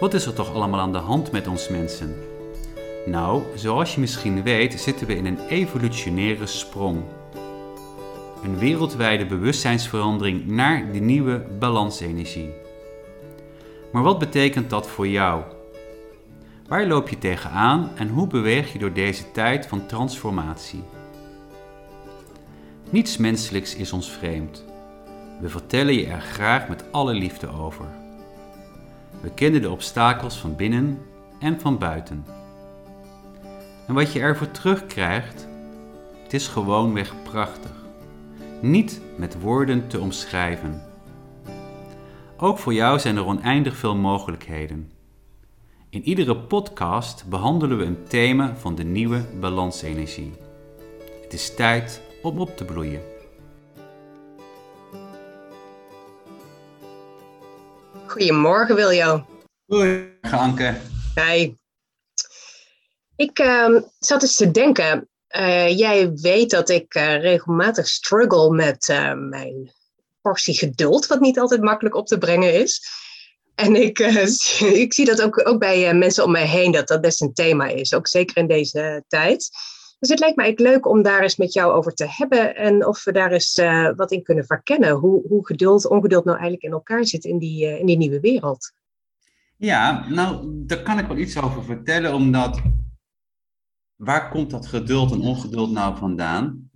Wat is er toch allemaal aan de hand met ons mensen? Nou, zoals je misschien weet, zitten we in een evolutionaire sprong. Een wereldwijde bewustzijnsverandering naar die nieuwe balansenergie. Maar wat betekent dat voor jou? Waar loop je tegenaan en hoe beweeg je door deze tijd van transformatie? Niets menselijks is ons vreemd. We vertellen je er graag met alle liefde over. We kennen de obstakels van binnen en van buiten. En wat je ervoor terugkrijgt, het is gewoonweg prachtig. Niet met woorden te omschrijven. Ook voor jou zijn er oneindig veel mogelijkheden. In iedere podcast behandelen we een thema van de nieuwe balansenergie. Het is tijd om op te bloeien. Goedemorgen Wiljo. Goedemorgen Anke. Hi. Ik uh, zat eens te denken, uh, jij weet dat ik uh, regelmatig struggle met eh, mijn portie geduld, wat niet altijd makkelijk op te brengen is. En ik, ik zie dat ook, ook bij mensen om mij heen, dat dat best een thema is, ook zeker in deze tijd. Dus het lijkt mij leuk om daar eens met jou over te hebben en of we daar eens uh, wat in kunnen verkennen. Hoe, hoe geduld, ongeduld nou eigenlijk in elkaar zit in die, uh, in die nieuwe wereld. Ja, nou, daar kan ik wel iets over vertellen, omdat waar komt dat geduld en ongeduld nou vandaan?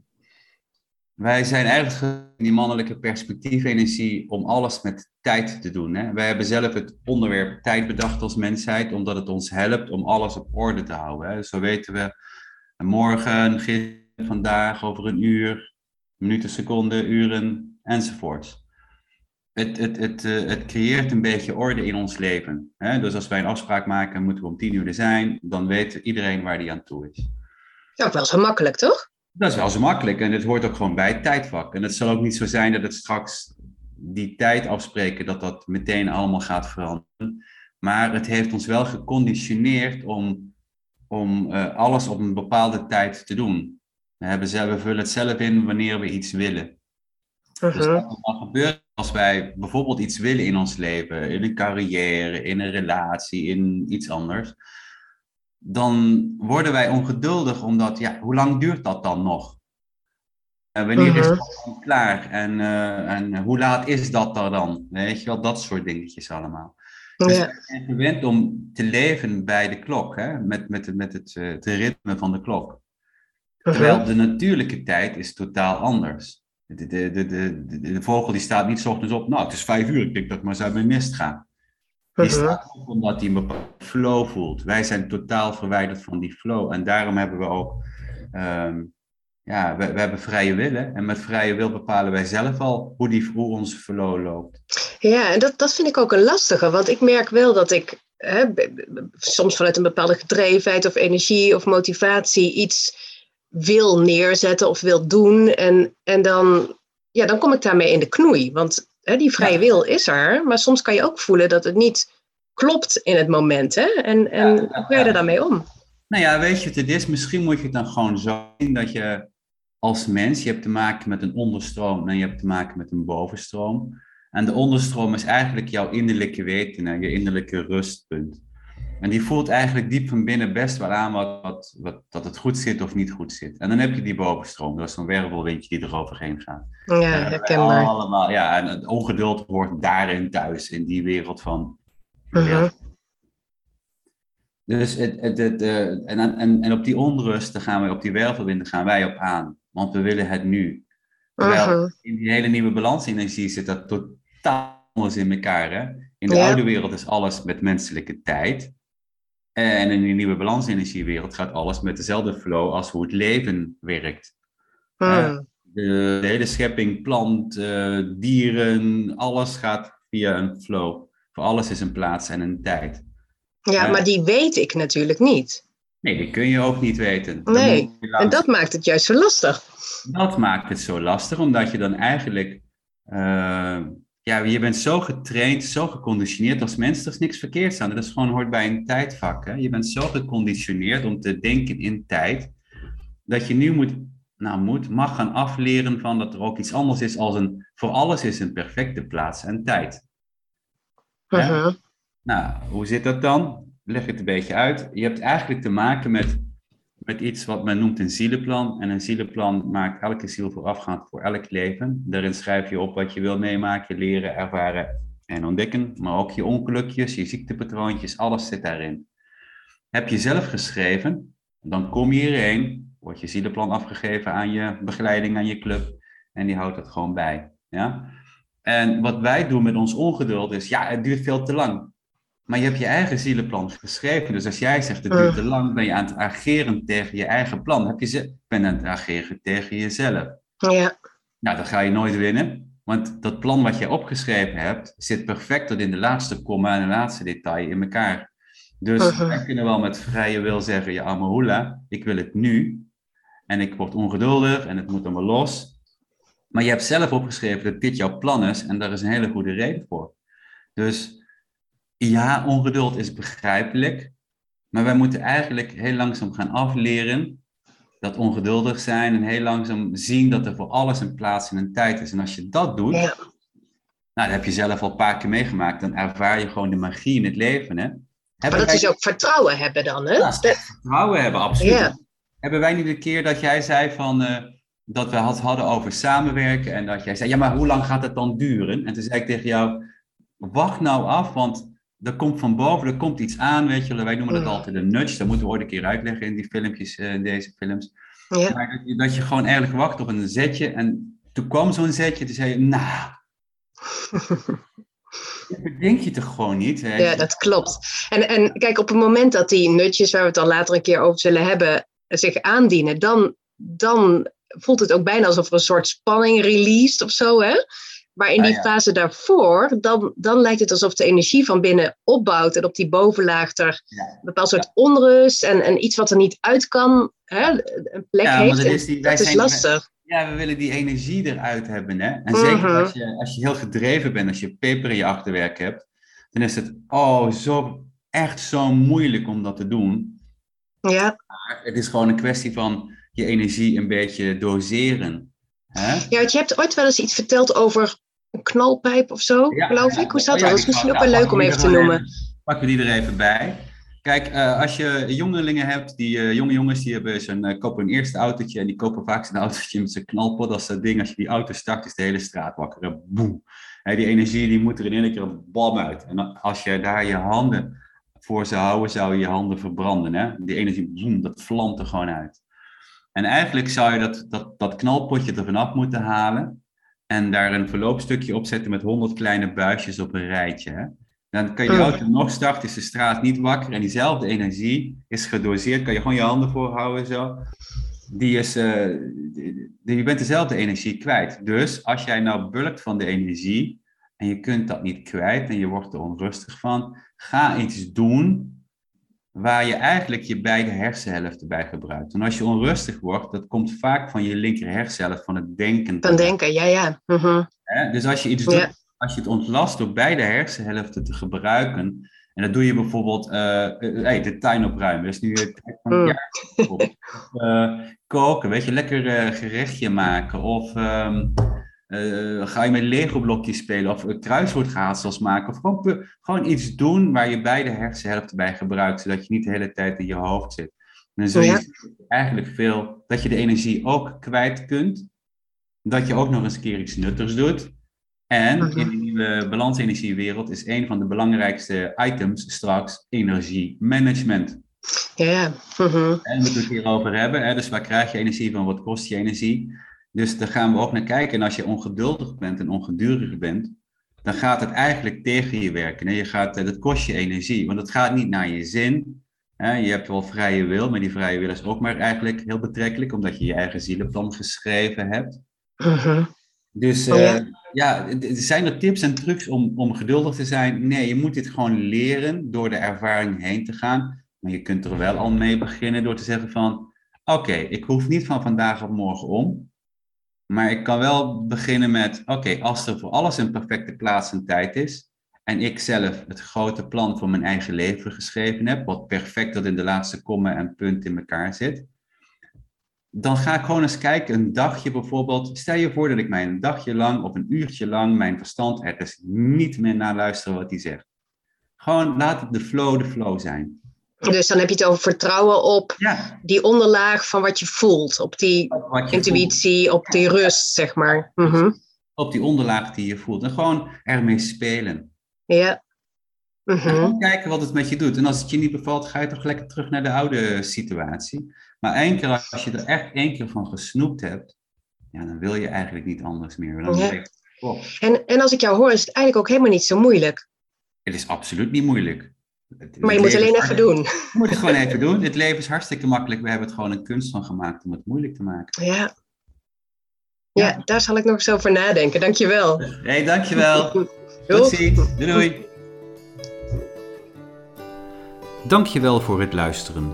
Wij zijn eigenlijk in die mannelijke perspectiefenergie om alles met tijd te doen. Hè? Wij hebben zelf het onderwerp tijd bedacht als mensheid, omdat het ons helpt om alles op orde te houden. Hè? Zo weten we morgen, gisteren, vandaag, over een uur, minuten, seconden, uren enzovoort. Het, het, het, uh, het creëert een beetje orde in ons leven. Hè? Dus als wij een afspraak maken, moeten we om tien uur er zijn, dan weet iedereen waar die aan toe is. Ja, ook wel zo makkelijk, toch? Dat is wel zo makkelijk en het hoort ook gewoon bij het tijdvak. En het zal ook niet zo zijn dat het straks die tijd afspreken, dat dat meteen allemaal gaat veranderen. Maar het heeft ons wel geconditioneerd om om uh, alles op een bepaalde tijd te doen. We, hebben zelf, we vullen het zelf in wanneer we iets willen. Dus wat er gebeurt als wij bijvoorbeeld iets willen in ons leven, in een carrière, in een relatie, in iets anders, dan worden wij ongeduldig omdat, ja, hoe lang duurt dat dan nog? En wanneer is dat dan klaar? En, uh, en hoe laat is dat er dan? Weet je wel, dat soort dingetjes allemaal. Dus ja. we zijn gewend om te leven bij de klok, hè? Met, met, met het, het ritme van de klok. Terwijl de natuurlijke tijd is totaal anders. De, de, de, de, de, vogel die staat niet s ochtends op, nou het is vijf uur, ik denk dat ik maar uit mijn nest ga. Die staat op omdat hij een bepaalde flow voelt. Wij zijn totaal verwijderd van die flow. En daarom hebben we ook, um, ja, we, we hebben vrije willen. En met vrije wil bepalen wij zelf al hoe, die, hoe onze flow loopt. Ja, en dat, dat vind ik ook een lastige, want ik merk wel dat ik hè, soms vanuit een bepaalde gedrevenheid of energie of motivatie iets wil neerzetten of wil doen. En, en dan, ja, dan kom ik daarmee in de knoei. Want hè, die vrije wil is er, maar soms kan je ook voelen dat het niet klopt in het moment. Hè? En, en ja, hoe ga je er dan mee om? Nou ja, weet je wat het is? Misschien moet je het dan gewoon zo zien dat je als mens, je hebt te maken met een onderstroom en je hebt te maken met een bovenstroom. En de onderstroom is eigenlijk jouw innerlijke weten, en je innerlijke rustpunt. En die voelt eigenlijk diep van binnen best wel aan wat, wat, wat, dat het goed zit of niet goed zit. En dan heb je die bovenstroom, dat is zo'n wervelwindje die er overheen gaat. Ja, herkenbaar. Allemaal, ja, en het ongeduld hoort daarin thuis, in die wereld van. Uh-huh. Dus het, het, het, uh, en, en, en op die onrust gaan wij, op die wervelwinden gaan wij op aan. Want we willen het nu. Terwijl uh-huh. in die hele nieuwe balansenergie zit dat totaal anders in elkaar. Hè? In de ja. oude wereld is alles met menselijke tijd. En in die nieuwe balansenergiewereld gaat alles met dezelfde flow als hoe het leven werkt. Hmm. De, de, hele schepping, plant, uh, dieren, alles gaat via een flow. Voor alles is een plaats en een tijd. Ja, uh, maar die weet ik natuurlijk niet. Nee, die kun je ook niet weten. Nee, en dat maakt het juist zo lastig. Dat maakt het zo lastig, omdat je dan eigenlijk... Ja, je bent zo getraind, zo geconditioneerd als mens, er is niks verkeerds aan. Dat is gewoon hoort bij een tijdvak. Hè? Je bent zo geconditioneerd om te denken in tijd, dat je nu moet, nou moet, mag gaan afleren van dat er ook iets anders is als een, voor alles is een perfecte plaats en tijd. Uh-huh. Nou, hoe zit dat dan? Leg het een beetje uit. Je hebt eigenlijk te maken met, met iets wat men noemt een zielenplan. En een zielenplan maakt elke ziel voorafgaand voor elk leven. Daarin schrijf je op wat je wil meemaken, leren, ervaren en ontdekken. Maar ook je ongelukjes, je ziektepatroontjes, alles zit daarin. Heb je zelf geschreven, dan kom je hierheen, wordt je zielenplan afgegeven aan je begeleiding, aan je club. En die houdt het gewoon bij. Ja? En wat wij doen met ons ongeduld is, ja, het duurt veel te lang. Maar je hebt je eigen zielenplan geschreven. Dus als jij zegt het duurt te lang, ben je aan het ageren tegen je eigen plan. Heb je ze, ben aan het ageren tegen jezelf. Ja. Nou, dan ga je nooit winnen. Want dat plan wat je opgeschreven hebt, zit perfect tot in de laatste komma en de laatste detail in elkaar. Dus uh wij kunnen wel met vrije wil zeggen, ja, Amahula, ik wil het nu. En ik word ongeduldig en het moet allemaal los. Maar je hebt zelf opgeschreven dat dit jouw plan is en daar is een hele goede reden voor. Dus ja, ongeduld is begrijpelijk, maar wij moeten eigenlijk heel langzaam gaan afleren dat ongeduldig zijn en heel langzaam zien dat er voor alles een plaats en een tijd is. En als je dat doet, ja. nou, dat heb je zelf al een paar keer meegemaakt, dan ervaar je gewoon de magie in het leven. Hè? maar dat is ook vertrouwen hebben dan, hè? Ja, vertrouwen hebben, absoluut. Ja. Hebben wij niet een keer dat jij zei van, uh, dat we het hadden over samenwerken en dat jij zei, ja, maar hoe lang gaat het dan duren? En toen zei ik tegen jou, wacht nou af, want er komt van boven, er komt iets aan, weet je. Wij noemen dat altijd een nudge. Dat moeten we ooit een keer uitleggen in die filmpjes, uh, in deze films. Ja. Maar dat, je, gewoon eigenlijk wacht op een zetje. En toen kwam zo'n zetje, toen zei je, nou... dat denk je toch gewoon niet? Hè? Ja, dat klopt. En, en kijk, op het moment dat die nudges, waar we het dan later een keer over zullen hebben, zich aandienen, dan, dan voelt het ook bijna alsof er een soort spanning released of zo, hè? Maar in ah, die fase daarvoor, dan, dan lijkt het alsof de energie van binnen opbouwt en op die bovenlaag er een bepaald soort onrust en, en iets wat er niet uit kan, hè, een plek ja, heeft. Dat is, die, dat is lastig. Ja, we willen die energie eruit hebben. Hè? En zeker mhm. als je, als je heel gedreven bent, als je peper in je achterwerk hebt, dan is het oh, zo, echt zo moeilijk om dat te doen. Ja. Maar het is gewoon een kwestie van je energie een beetje doseren. Ja, want je hebt ooit wel eens iets verteld over een knalpijp of zo, geloof ik. Hoe zat dat? Dat is misschien ook wel leuk om even te noemen. Pakken we die er even bij. Kijk, uh, als je jongelingen hebt, die uh, jonge jongens, die hebben zijn, uh, kopen hun eerste autootje en die kopen vaak zijn autootje met zijn knalpot. Dat is dat ding, als je die auto start, is de hele straat wakker. Boem. Hey, die energie die moet er in één keer een bam uit. En als je daar je handen voor zou houden, zou je je handen verbranden. Hè? Die energie, boem, dat vlamt er gewoon uit. En eigenlijk zou je dat, dat, dat knalpotje er vanaf moeten halen en daar een verloopstukje op zetten met honderd kleine buisjes op een rijtje. Hè? Dan kan je auto nog starten, is de straat niet wakker en diezelfde energie is gedoseerd. Kan je gewoon je handen voorhouden zo. Die is, uh, die, je bent dezelfde energie kwijt. Dus als jij nou bulkt van de energie en je kunt dat niet kwijt en je wordt er onrustig van, ga iets doen waar je eigenlijk je beide hersenhelften bij gebruikt. En als je onrustig wordt, dat komt vaak van je linker hersenhelft, van het denken. Van denken, ja, ja. Mhm. Dus als je iets doet, als je het ontlast door beide hersenhelften te gebruiken, en dat doe je bijvoorbeeld, uh, hey, de tuin opruimen, is nu het tijd van het mm. jaar. Koken, weet je, lekker gerechtje maken. Of ehm, uh, ga je met Lego-blokjes spelen of kruiswoordraadsels maken? Of gewoon, gewoon iets doen waar je beide hersenhelften bij gebruikt, zodat je niet de hele tijd in je hoofd zit. En dan zul je eigenlijk veel, dat je de energie ook kwijt kunt, dat je ook nog eens een keer iets nuttigs doet. En in de nieuwe balansenergiewereld is een van de belangrijkste items straks energiemanagement. Ja, ja. Mhm. En we moeten het hierover hebben. Hè? Dus waar krijg je energie van? Wat kost je energie? Dus daar gaan we ook naar kijken. En als je ongeduldig bent en ongedurig bent, dan gaat het eigenlijk tegen je werken. Je gaat, eh, dat kost je energie, want het gaat niet naar je zin. Je hebt wel vrije wil, maar die vrije wil is ook maar eigenlijk heel betrekkelijk, omdat je je eigen zielenplan geschreven hebt. Mhm. Dus oh, ja. Uh, ja, zijn er tips en trucs om, om geduldig te zijn? Nee, je moet dit gewoon leren door de ervaring heen te gaan. Maar je kunt er wel al mee beginnen door te zeggen van... Oké, ik hoef niet van vandaag op morgen om. Maar ik kan wel beginnen met, oké, als er voor alles een perfecte plaats en tijd is, en ik zelf het grote plan voor mijn eigen leven geschreven heb, wat perfect dat in de laatste komma en punt in elkaar zit, dan ga ik gewoon eens kijken, een dagje bijvoorbeeld. Stel je voor dat ik mij een dagje lang of een uurtje lang mijn verstand ergens niet meer naar luisteren wat hij zegt. Gewoon laat de flow de flow zijn. Dus dan heb je het over vertrouwen op Ja, die onderlaag van wat je voelt. Op die intuïtie, op die rust, zeg maar. Mhm. op die onderlaag die je voelt. En gewoon ermee spelen. Ja. En Mhm. gewoon kijken wat het met je doet. En als het je niet bevalt, ga je toch lekker terug naar de oude situatie. Maar één keer als je er echt één keer van gesnoept hebt, ja, dan wil je eigenlijk niet anders meer. Dan Ja. je, oh, En, en als ik jou hoor, is het eigenlijk ook helemaal niet zo moeilijk. het is absoluut niet moeilijk. Het- Maar je moet alleen even doen. Je moet het gewoon even doen. Het leven is hartstikke makkelijk. We hebben het gewoon een kunst van gemaakt om het moeilijk te maken. Ja. Ja, daar zal ik nog eens over nadenken. Dankjewel. Hé, hey, dankjewel. Tot ziens. Doei doei. Dankjewel voor het luisteren.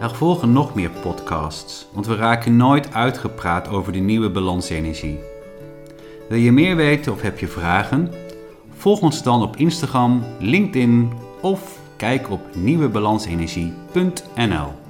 Er volgen nog meer podcasts, want we raken nooit uitgepraat over de nieuwe balansenergie. Wil je meer weten of heb je vragen? Volg ons dan op Instagram, LinkedIn of kijk op nieuwebalansenergie.nl.